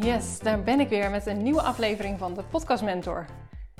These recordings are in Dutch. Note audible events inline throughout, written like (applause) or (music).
Yes, daar ben ik weer met een nieuwe aflevering van de Podcast Mentor.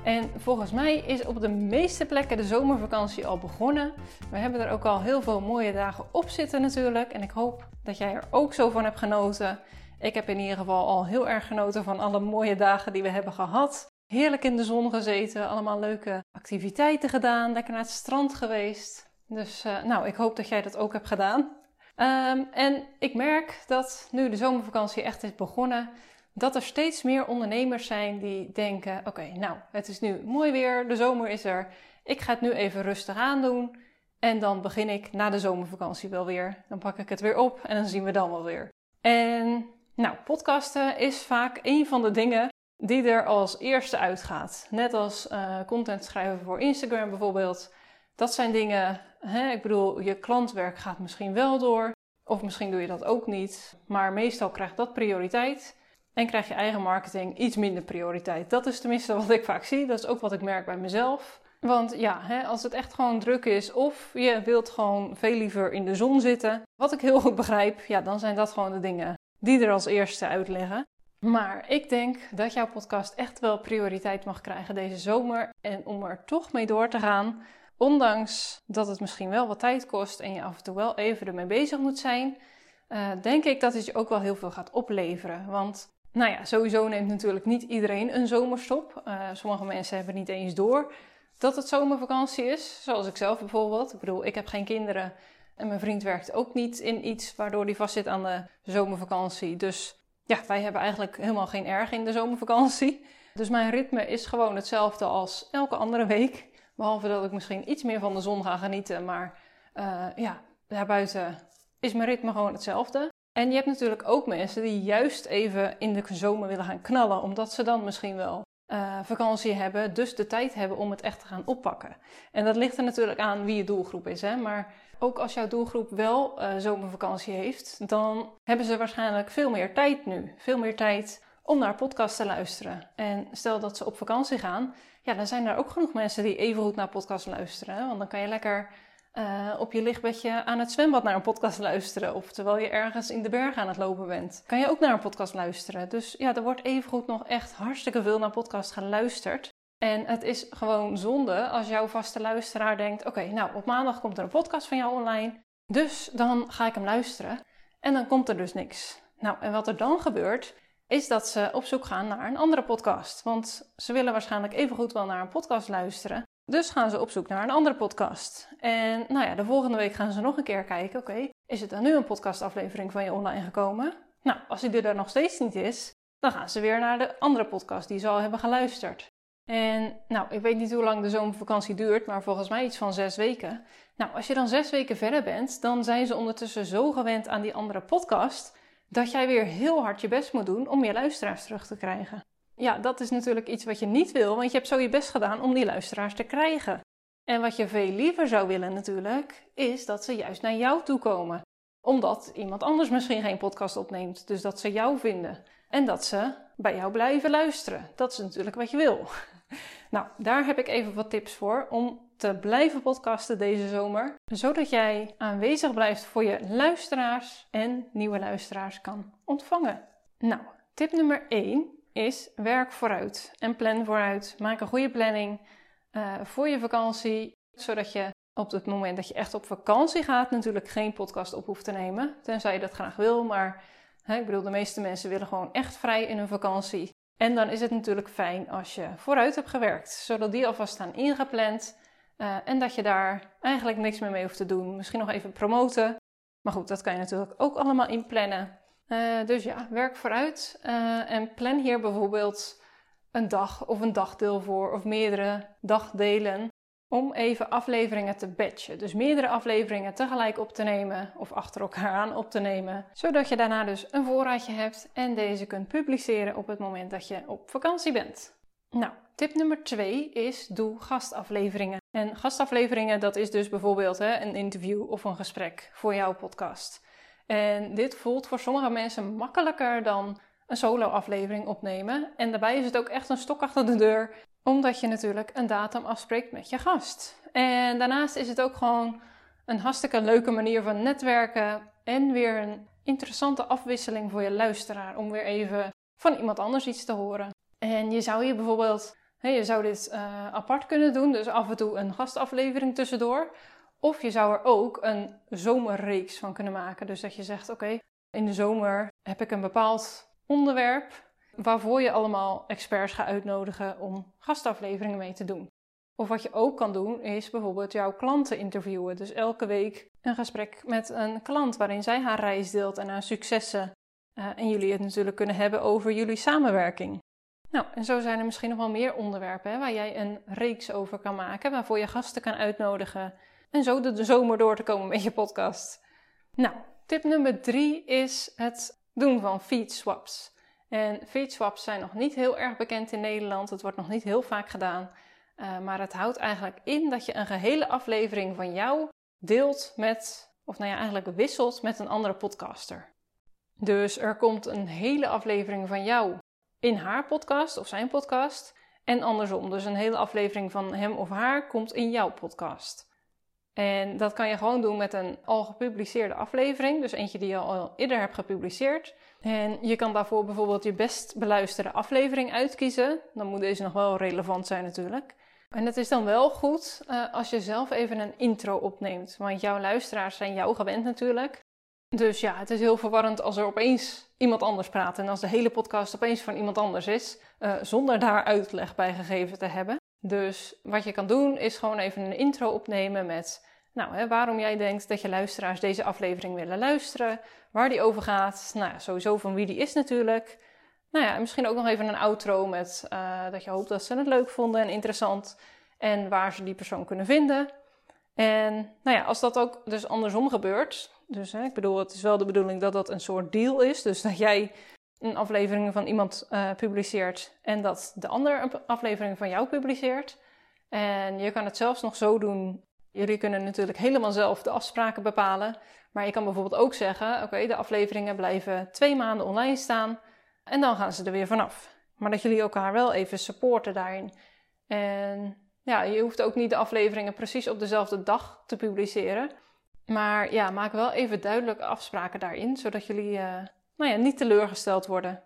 En volgens mij is op de meeste plekken de zomervakantie al begonnen. We hebben er ook al heel veel mooie dagen op zitten natuurlijk. En ik hoop dat jij er ook zo van hebt genoten. Ik heb in ieder geval al heel erg genoten van alle mooie dagen die we hebben gehad. Heerlijk in de zon gezeten, allemaal leuke activiteiten gedaan, lekker naar het strand geweest. Dus uh, nou, ik hoop dat jij dat ook hebt gedaan. Um, en ik merk dat nu de zomervakantie echt is begonnen, dat er steeds meer ondernemers zijn die denken: oké, nou, het is nu mooi weer, de zomer is er, ik ga het nu even rustig aandoen. En dan begin ik na de zomervakantie wel weer. Dan pak ik het weer op en dan zien we dan wel weer. En nou, podcasten is vaak een van de dingen die er als eerste uitgaat. Net als uh, content schrijven voor Instagram bijvoorbeeld. Dat zijn dingen, hè, ik bedoel, je klantwerk gaat misschien wel door. Of misschien doe je dat ook niet. Maar meestal krijgt dat prioriteit. En krijg je eigen marketing iets minder prioriteit. Dat is tenminste wat ik vaak zie. Dat is ook wat ik merk bij mezelf. Want ja, hè, als het echt gewoon druk is, of je wilt gewoon veel liever in de zon zitten, wat ik heel goed begrijp, ja, dan zijn dat gewoon de dingen die er als eerste uitleggen. Maar ik denk dat jouw podcast echt wel prioriteit mag krijgen deze zomer. En om er toch mee door te gaan, ondanks dat het misschien wel wat tijd kost en je af en toe wel even ermee bezig moet zijn, uh, denk ik dat het je ook wel heel veel gaat opleveren. Want nou ja, sowieso neemt natuurlijk niet iedereen een zomerstop. Uh, sommige mensen hebben niet eens door dat het zomervakantie is, zoals ik zelf bijvoorbeeld. Ik bedoel, ik heb geen kinderen en mijn vriend werkt ook niet in iets waardoor hij vastzit aan de zomervakantie. Dus ja, wij hebben eigenlijk helemaal geen erg in de zomervakantie. Dus mijn ritme is gewoon hetzelfde als elke andere week. Behalve dat ik misschien iets meer van de zon ga genieten. Maar uh, ja, daarbuiten is mijn ritme gewoon hetzelfde. En je hebt natuurlijk ook mensen die juist even in de zomer willen gaan knallen. Omdat ze dan misschien wel uh, vakantie hebben, dus de tijd hebben om het echt te gaan oppakken. En dat ligt er natuurlijk aan wie je doelgroep is. Hè? Maar ook als jouw doelgroep wel uh, zomervakantie heeft, dan hebben ze waarschijnlijk veel meer tijd nu. Veel meer tijd om naar podcasts te luisteren. En stel dat ze op vakantie gaan, ja, dan zijn er ook genoeg mensen die even goed naar podcasts luisteren. Want dan kan je lekker uh, op je lichtbedje aan het zwembad naar een podcast luisteren. Of terwijl je ergens in de bergen aan het lopen bent. Kan je ook naar een podcast luisteren. Dus ja, er wordt evengoed nog echt hartstikke veel naar podcasts geluisterd. En het is gewoon zonde als jouw vaste luisteraar denkt: Oké, nou op maandag komt er een podcast van jou online. Dus dan ga ik hem luisteren. En dan komt er dus niks. Nou, en wat er dan gebeurt, is dat ze op zoek gaan naar een andere podcast. Want ze willen waarschijnlijk evengoed wel naar een podcast luisteren. Dus gaan ze op zoek naar een andere podcast. En nou ja, de volgende week gaan ze nog een keer kijken. Oké, is het dan nu een podcastaflevering van je online gekomen? Nou, als die er nog steeds niet is, dan gaan ze weer naar de andere podcast die ze al hebben geluisterd. En nou, ik weet niet hoe lang de zomervakantie duurt, maar volgens mij iets van zes weken. Nou, als je dan zes weken verder bent, dan zijn ze ondertussen zo gewend aan die andere podcast dat jij weer heel hard je best moet doen om je luisteraars terug te krijgen. Ja, dat is natuurlijk iets wat je niet wil, want je hebt zo je best gedaan om die luisteraars te krijgen. En wat je veel liever zou willen natuurlijk, is dat ze juist naar jou toe komen. Omdat iemand anders misschien geen podcast opneemt, dus dat ze jou vinden. En dat ze bij jou blijven luisteren. Dat is natuurlijk wat je wil. (laughs) Nou, daar heb ik even wat tips voor om te blijven podcasten deze zomer, zodat jij aanwezig blijft voor je luisteraars en nieuwe luisteraars kan ontvangen. Nou, tip nummer 1 is werk vooruit en plan vooruit. Maak een goede planning uh, voor je vakantie, zodat je op het moment dat je echt op vakantie gaat natuurlijk geen podcast op hoeft te nemen, tenzij je dat graag wil, maar hè, ik bedoel, de meeste mensen willen gewoon echt vrij in hun vakantie. En dan is het natuurlijk fijn als je vooruit hebt gewerkt, zodat die alvast staan ingepland uh, en dat je daar eigenlijk niks meer mee hoeft te doen. Misschien nog even promoten, maar goed, dat kan je natuurlijk ook allemaal inplannen. Uh, dus ja, werk vooruit uh, en plan hier bijvoorbeeld een dag of een dagdeel voor of meerdere dagdelen om even afleveringen te batchen. Dus meerdere afleveringen tegelijk op te nemen of achter elkaar aan op te nemen, zodat je daarna dus een voorraadje hebt en deze kunt publiceren op het moment dat je op vakantie bent. Nou, tip nummer 2 is doe gastafleveringen. En gastafleveringen, dat is dus bijvoorbeeld hè, een interview of een gesprek voor jouw podcast. En dit voelt voor sommige mensen makkelijker dan een solo-aflevering opnemen. En daarbij is het ook echt een stok achter de deur, omdat je natuurlijk een datum afspreekt met je gast. En daarnaast is het ook gewoon een hartstikke leuke manier van netwerken en weer een interessante afwisseling voor je luisteraar om weer even van iemand anders iets te horen. En je zou hier bijvoorbeeld, je zou dit uh, apart kunnen doen, dus af en toe een gastaflevering tussendoor. Of je zou er ook een zomerreeks van kunnen maken. Dus dat je zegt: Oké, in de zomer heb ik een bepaald onderwerp waarvoor je allemaal experts gaat uitnodigen om gastafleveringen mee te doen. Of wat je ook kan doen, is bijvoorbeeld jouw klanten interviewen. Dus elke week een gesprek met een klant waarin zij haar reis deelt en haar successen. Uh, en jullie het natuurlijk kunnen hebben over jullie samenwerking. Nou, en zo zijn er misschien nog wel meer onderwerpen hè, waar jij een reeks over kan maken, waarvoor je gasten kan uitnodigen en zo de, zomer door te komen met je podcast. Nou, tip nummer drie is het doen van feed swaps. En feed swaps zijn nog niet heel erg bekend in Nederland. Het wordt nog niet heel vaak gedaan. Uh, maar het houdt eigenlijk in dat je een gehele aflevering van jou deelt met, of nou ja, eigenlijk wisselt met een andere podcaster. Dus er komt een hele aflevering van jou in haar podcast of zijn podcast. En andersom. Dus een hele aflevering van hem of haar komt in jouw podcast. En dat kan je gewoon doen met een al gepubliceerde aflevering. Dus eentje die je al eerder hebt gepubliceerd. En je kan daarvoor bijvoorbeeld je best beluisterde aflevering uitkiezen. Dan moet deze nog wel relevant zijn natuurlijk. En het is dan wel goed uh, als je zelf even een intro opneemt. Want jouw luisteraars zijn jou gewend natuurlijk. Dus ja, het is heel verwarrend als er opeens iemand anders praat. En als de hele podcast opeens van iemand anders is. Uh, zonder daar uitleg bij gegeven te hebben. Dus wat je kan doen is gewoon even een intro opnemen met nou, hè, waarom jij denkt dat je luisteraars deze aflevering willen luisteren, waar die over gaat. Nou sowieso van wie die is natuurlijk. Nou ja, misschien ook nog even een outro met uh, dat je hoopt dat ze het leuk vonden en interessant en waar ze die persoon kunnen vinden. En nou ja, als dat ook dus andersom gebeurt, dus hè, ik bedoel, het is wel de bedoeling dat dat een soort deal is, dus dat jij een aflevering van iemand uh, publiceert en dat de ander een aflevering van jou publiceert. En je kan het zelfs nog zo doen Jullie kunnen natuurlijk helemaal zelf de afspraken bepalen. Maar je kan bijvoorbeeld ook zeggen: oké, de afleveringen blijven twee maanden online staan en dan gaan ze er weer vanaf. Maar dat jullie elkaar wel even supporten daarin. En ja, je hoeft ook niet de afleveringen precies op dezelfde dag te publiceren. Maar ja, maak wel even duidelijke afspraken daarin, zodat jullie uh, nou ja, niet teleurgesteld worden.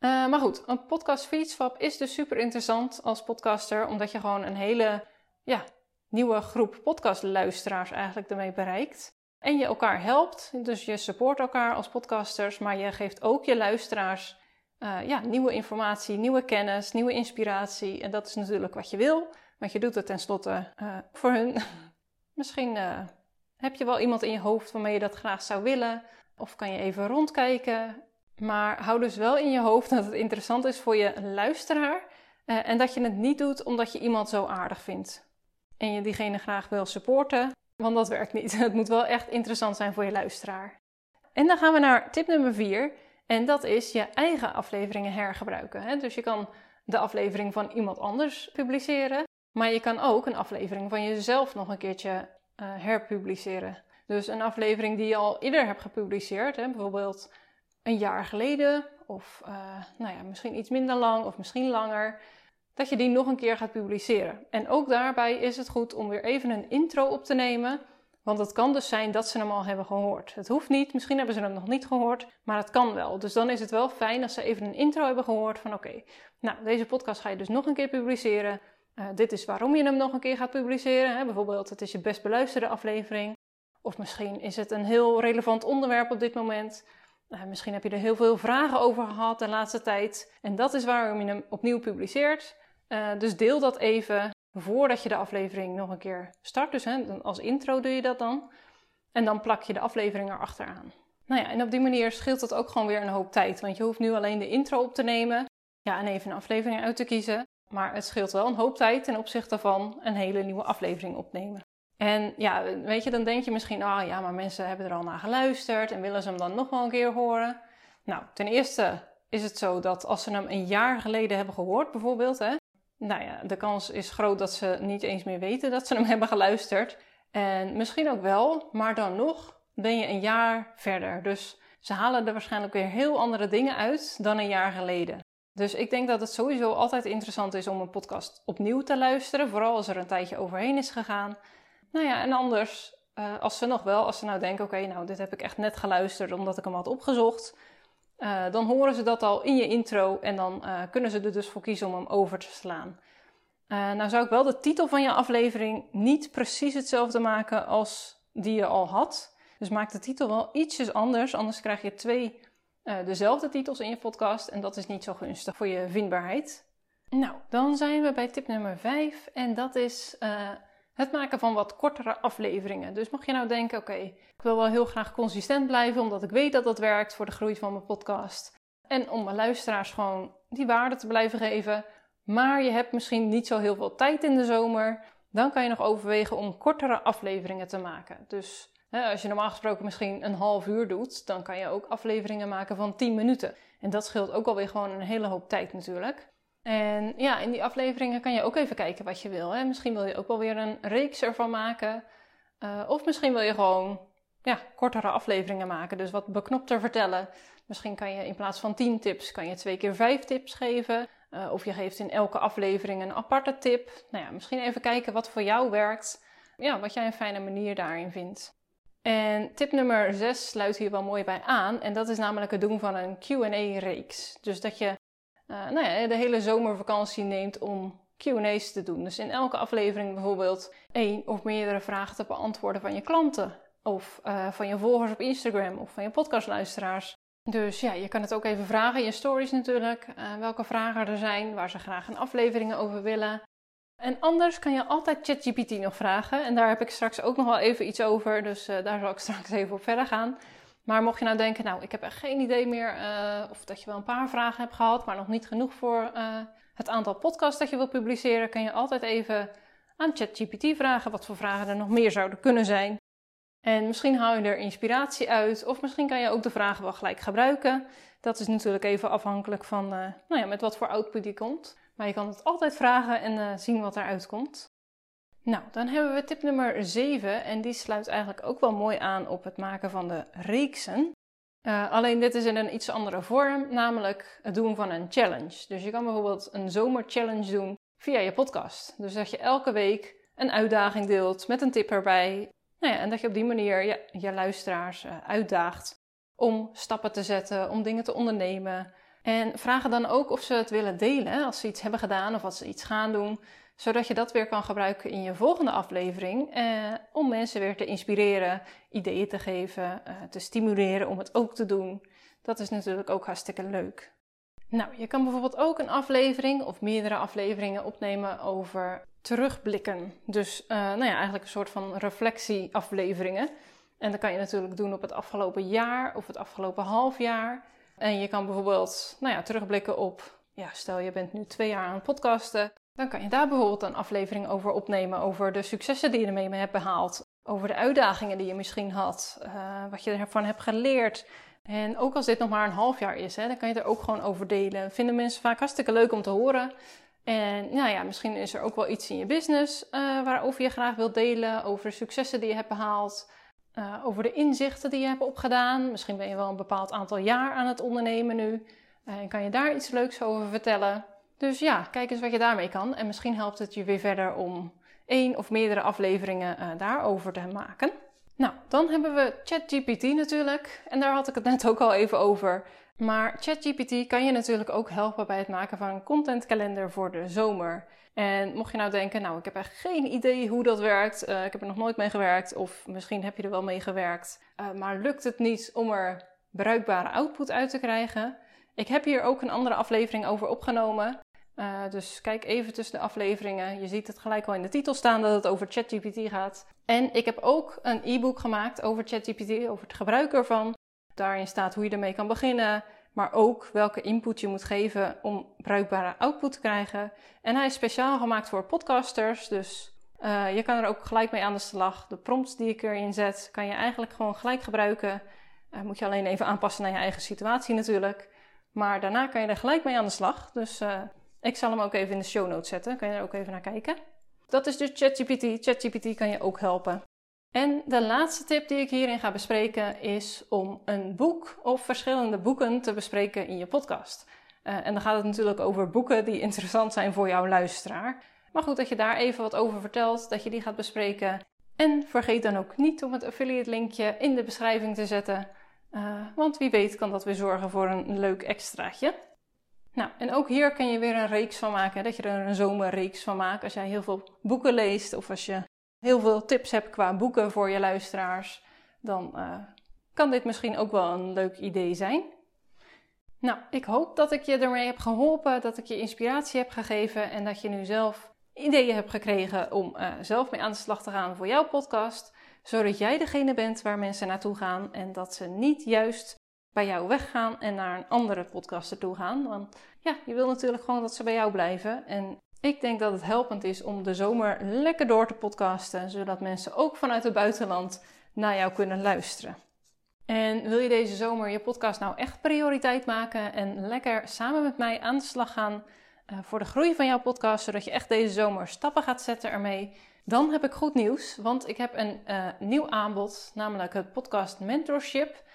Uh, maar goed, een podcast feedswap is dus super interessant als podcaster, omdat je gewoon een hele ja, nieuwe groep podcastluisteraars eigenlijk ermee bereikt. En je elkaar helpt, dus je support elkaar als podcasters, maar je geeft ook je luisteraars uh, ja, nieuwe informatie, nieuwe kennis, nieuwe inspiratie. En dat is natuurlijk wat je wil, want je doet het tenslotte uh, voor hun. (laughs) Misschien uh, heb je wel iemand in je hoofd waarmee je dat graag zou willen, of kan je even rondkijken. Maar hou dus wel in je hoofd dat het interessant is voor je luisteraar en dat je het niet doet omdat je iemand zo aardig vindt en je diegene graag wil supporten, want dat werkt niet. (laughs) Het moet wel echt interessant zijn voor je luisteraar. En dan gaan we naar tip nummer 4 en dat is je eigen afleveringen hergebruiken. Dus je kan de aflevering van iemand anders publiceren, maar je kan ook een aflevering van jezelf nog een keertje uh, herpubliceren. Dus een aflevering die je al eerder hebt gepubliceerd, hè, bijvoorbeeld een jaar geleden, of uh, nou ja, misschien iets minder lang of misschien langer dat je die nog een keer gaat publiceren. En ook daarbij is het goed om weer even een intro op te nemen. Want het kan dus zijn dat ze hem al hebben gehoord. Het hoeft niet, misschien hebben ze hem nog niet gehoord, maar het kan wel. Dus dan is het wel fijn als ze even een intro hebben gehoord van oké, nou deze podcast ga je dus nog een keer publiceren. Uh, dit is waarom je hem nog een keer gaat publiceren. Hè? Bijvoorbeeld, het is je best beluisterde aflevering. Of misschien is het een heel relevant onderwerp op dit moment. Uh, misschien heb je er heel veel vragen over gehad de laatste tijd. En dat is waarom je hem opnieuw publiceert. Uh, dus deel dat even voordat je de aflevering nog een keer start. Dus hè, als intro doe je dat dan. En dan plak je de aflevering erachteraan. Nou ja, en op die manier scheelt dat ook gewoon weer een hoop tijd. Want je hoeft nu alleen de intro op te nemen. Ja, en even een aflevering uit te kiezen. Maar het scheelt wel een hoop tijd ten opzichte van een hele nieuwe aflevering opnemen. En ja, weet je, dan denk je misschien, ah oh, ja, maar mensen hebben er al naar geluisterd en willen ze hem dan nog wel een keer horen. Nou, ten eerste is het zo dat als ze hem een jaar geleden hebben gehoord, bijvoorbeeld, hè, nou ja, de kans is groot dat ze niet eens meer weten dat ze hem (laughs) hebben geluisterd. En misschien ook wel, maar dan nog ben je een jaar verder. Dus ze halen er waarschijnlijk weer heel andere dingen uit dan een jaar geleden. Dus ik denk dat het sowieso altijd interessant is om een podcast opnieuw te luisteren, vooral als er een tijdje overheen is gegaan. Nou ja, en anders, uh, als ze nog wel, als ze nou denken: oké, nou, dit heb ik echt net geluisterd omdat ik hem had opgezocht. uh, dan horen ze dat al in je intro en dan uh, kunnen ze er dus voor kiezen om hem over te slaan. Nou zou ik wel de titel van je aflevering niet precies hetzelfde maken als die je al had. Dus maak de titel wel ietsjes anders, anders krijg je twee dezelfde titels in je podcast en dat is niet zo gunstig voor je vindbaarheid. Nou, dan zijn we bij tip nummer 5 en dat is het maken van wat kortere afleveringen. Dus mag je nou denken, oké, ik wil wel heel graag consistent blijven, omdat ik weet dat dat werkt voor de groei van mijn podcast. En om mijn luisteraars gewoon die waarde te blijven geven. Maar je hebt misschien niet zo heel veel tijd in de zomer. Dan kan je nog overwegen om kortere afleveringen te maken. Dus als je normaal gesproken misschien een half uur doet, dan kan je ook afleveringen maken van 10 minuten. En dat scheelt ook alweer gewoon een hele hoop tijd natuurlijk. En ja, in die afleveringen kan je ook even kijken wat je wil. Hè? Misschien wil je ook wel weer een reeks ervan maken. Uh, of misschien wil je gewoon ja, kortere afleveringen maken, dus wat beknopter vertellen. Misschien kan je in plaats van 10 tips, kan je twee keer 5 tips geven. Uh, of je geeft in elke aflevering een aparte tip. Nou ja, misschien even kijken wat voor jou werkt. Ja, wat jij een fijne manier daarin vindt. En tip nummer 6 sluit hier wel mooi bij aan. En dat is namelijk het doen van een QA-reeks. Dus dat je uh, nou ja, de hele zomervakantie neemt om QA's te doen. Dus in elke aflevering bijvoorbeeld één of meerdere vragen te beantwoorden van je klanten. Of uh, van je volgers op Instagram of van je podcastluisteraars. Dus ja, je kan het ook even vragen in je stories natuurlijk. Uh, welke vragen er zijn, waar ze graag een aflevering over willen. En anders kan je altijd ChatGPT nog vragen. En daar heb ik straks ook nog wel even iets over. Dus uh, daar zal ik (laughs) straks even op verder gaan. Maar mocht je nou denken, nou, ik heb echt geen idee meer, uh, of dat je wel een paar vragen hebt gehad, maar nog niet genoeg voor uh, het aantal podcasts dat je wil publiceren, kan je altijd even aan ChatGPT vragen wat voor vragen er nog meer zouden kunnen zijn. En misschien haal je er inspiratie uit, of misschien kan je ook de vragen wel gelijk gebruiken. Dat is natuurlijk even afhankelijk van nou ja, met wat voor output die komt. Maar je kan het altijd vragen en zien wat eruit komt. Nou, dan hebben we tip nummer 7 en die sluit eigenlijk ook wel mooi aan op het maken van de reeksen. Uh, alleen dit is in een iets andere vorm, namelijk het doen van een challenge. Dus je kan bijvoorbeeld een zomerchallenge doen via je podcast. Dus dat je elke week een uitdaging deelt met een tip erbij. Nou ja, en dat je op die manier je, je luisteraars uh, uitdaagt om stappen te zetten, om dingen te ondernemen. En vragen dan ook of ze het willen delen als ze iets hebben gedaan of als ze iets gaan doen zodat je dat weer kan gebruiken in je volgende aflevering. Eh, om mensen weer te inspireren, ideeën te geven, eh, te stimuleren om het ook te doen. Dat is natuurlijk ook hartstikke leuk. Nou, je kan bijvoorbeeld ook een aflevering of meerdere afleveringen opnemen over terugblikken. Dus uh, nou ja, eigenlijk een soort van reflectieafleveringen. En dat kan je natuurlijk doen op het afgelopen jaar of het afgelopen half jaar. En je kan bijvoorbeeld nou ja, terugblikken op, ja, stel je bent nu twee jaar aan het podcasten. Dan kan je daar bijvoorbeeld een aflevering over opnemen, over de successen die je ermee hebt behaald, over de uitdagingen die je misschien had, uh, wat je ervan hebt geleerd. En ook als dit nog maar een half jaar is, hè, dan kan je er ook gewoon over delen. Vinden mensen vaak hartstikke leuk om te horen. En nou ja, misschien is er ook wel iets in je business uh, waarover je graag wilt delen, over de successen die je hebt behaald, uh, over de inzichten die je hebt opgedaan. Misschien ben je wel een bepaald aantal jaar aan het ondernemen nu en kan je daar iets leuks over vertellen. Dus ja, kijk eens wat je daarmee kan. En misschien helpt het je weer verder om één of meerdere afleveringen uh, daarover te maken. Nou, dan hebben we ChatGPT natuurlijk. En daar had ik het net ook al even over. Maar ChatGPT kan je natuurlijk ook helpen bij het maken van een contentkalender voor de zomer. En mocht je nou denken, nou, ik heb echt geen idee hoe dat werkt. Uh, ik heb er nog nooit mee gewerkt. Of misschien heb je er wel mee gewerkt. Uh, maar lukt het niet om er bruikbare output uit te krijgen? Ik heb hier ook een andere aflevering over opgenomen. Uh, dus kijk even tussen de afleveringen. Je ziet het gelijk al in de titel staan dat het over ChatGPT gaat. En ik heb ook een e-book gemaakt over ChatGPT, over het gebruik ervan. Daarin staat hoe je ermee kan beginnen, maar ook welke input je moet geven om bruikbare output te krijgen. En hij is speciaal gemaakt voor podcasters, dus uh, je kan er ook gelijk mee aan de slag. De prompts die ik erin zet, kan je eigenlijk gewoon gelijk gebruiken. Uh, moet je alleen even aanpassen naar je eigen situatie natuurlijk. Maar daarna kan je er gelijk mee aan de slag. Dus ik zal hem ook even in de show notes zetten. Kan je er ook even naar kijken. Dat is dus ChatGPT. ChatGPT kan je ook helpen. En de laatste tip die ik hierin ga bespreken is om een boek of verschillende boeken te bespreken in je podcast. Uh, en dan gaat het natuurlijk over boeken die interessant zijn voor jouw luisteraar. Maar goed dat je daar even wat over vertelt, dat je die gaat bespreken. En vergeet dan ook niet om het affiliate linkje in de beschrijving te zetten want wie weet kan dat weer zorgen voor een leuk extraatje. Nou, en ook hier kan je weer een reeks van maken, dat je er een zomerreeks van maakt. Als jij heel veel boeken leest of als je heel veel tips hebt qua boeken voor je luisteraars, dan uh, kan dit misschien ook wel een leuk idee zijn. Nou, ik hoop dat ik je ermee heb geholpen, dat ik je inspiratie heb gegeven en dat je nu zelf ideeën hebt gekregen om uh, zelf mee aan de slag te gaan voor jouw podcast, zodat jij degene bent waar mensen naartoe gaan en dat ze niet juist bij jou weggaan en naar een andere podcaster toe gaan. Want ja, je wil natuurlijk gewoon dat ze bij jou blijven. En ik denk dat het helpend is om de zomer lekker door te podcasten, zodat mensen ook vanuit het buitenland naar jou kunnen luisteren. En wil je deze zomer je podcast nou echt prioriteit maken en lekker samen met mij aan de slag gaan uh, voor de groei van jouw podcast, zodat je echt deze zomer stappen gaat zetten ermee? Dan heb ik goed nieuws, want ik heb een uh, nieuw aanbod, namelijk het podcast Mentorship.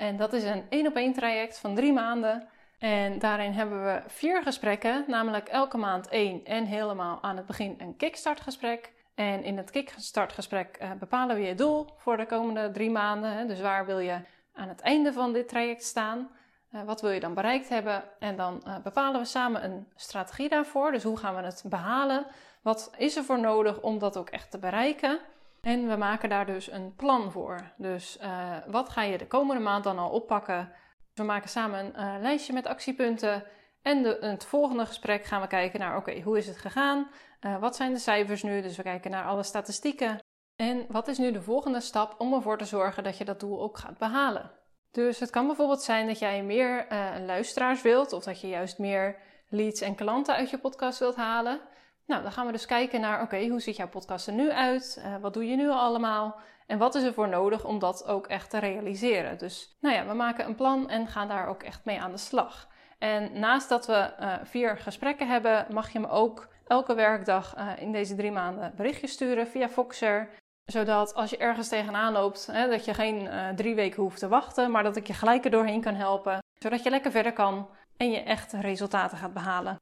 En dat is een één op één traject van drie maanden. En daarin hebben we vier gesprekken, namelijk elke maand één en helemaal aan het begin een kickstartgesprek. En in het kickstartgesprek uh, bepalen we je doel voor de komende drie maanden. Dus waar wil je aan het einde van dit traject staan? Uh, wat wil je dan bereikt hebben? En dan uh, bepalen we samen een strategie daarvoor. Dus hoe gaan we het behalen? Wat is er voor nodig om dat ook echt te bereiken? En we maken daar dus een plan voor. Dus uh, wat ga je de komende maand dan al oppakken? We maken samen een uh, lijstje met actiepunten. En de, in het volgende gesprek gaan we kijken naar: oké, hoe is het gegaan? Uh, wat zijn de cijfers nu? Dus we kijken naar alle statistieken. En wat is nu de volgende stap om ervoor te zorgen dat je dat doel ook gaat behalen? Dus het kan bijvoorbeeld zijn dat jij meer luisteraars wilt, of dat je juist meer leads en klanten uit je podcast wilt halen. Nou, dan gaan we dus kijken naar, oké, hoe ziet jouw podcast er nu uit? Uh, wat doe je nu allemaal? En wat is er voor nodig om dat ook echt te realiseren? Dus, nou ja, we maken een plan en gaan daar ook echt mee aan de slag. En naast dat we uh, vier gesprekken hebben, mag je me ook elke werkdag uh, in deze drie maanden berichtjes sturen via Foxer. Zodat als je ergens tegenaan loopt, hè, dat je geen drie weken hoeft te wachten, maar dat ik je gelijk er doorheen kan helpen. Zodat je lekker verder kan en je echt resultaten gaat behalen.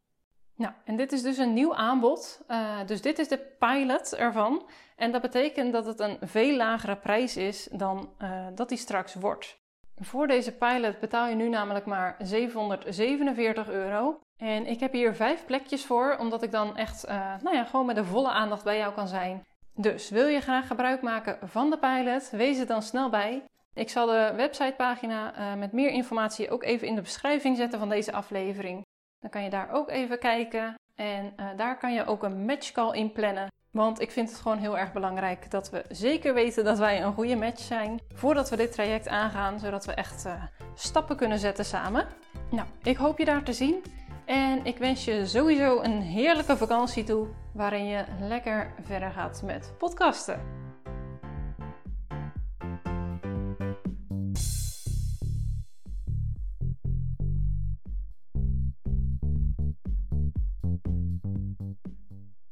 Nou, en dit is dus een nieuw aanbod. Uh, dus dit is de pilot ervan. En dat betekent dat het een veel lagere prijs is dan uh, dat die straks wordt. Voor deze pilot betaal je nu namelijk maar 747 euro. En ik heb hier vijf plekjes voor, omdat ik dan echt, uh, nou ja, gewoon met de volle aandacht bij jou kan zijn. Dus wil je graag gebruik maken van de pilot, wees er dan snel bij. Ik zal de websitepagina met meer informatie ook even in de beschrijving zetten van deze aflevering. Dan kan je daar ook even kijken. En uh, daar kan je ook een matchcall in plannen. Want ik vind het gewoon heel erg belangrijk dat we zeker weten dat wij een goede match zijn. Voordat we dit traject aangaan, zodat we echt uh, stappen kunnen zetten samen. Nou, ik hoop je daar te zien. En ik wens je sowieso een heerlijke vakantie toe. Waarin je lekker verder gaat met podcasten.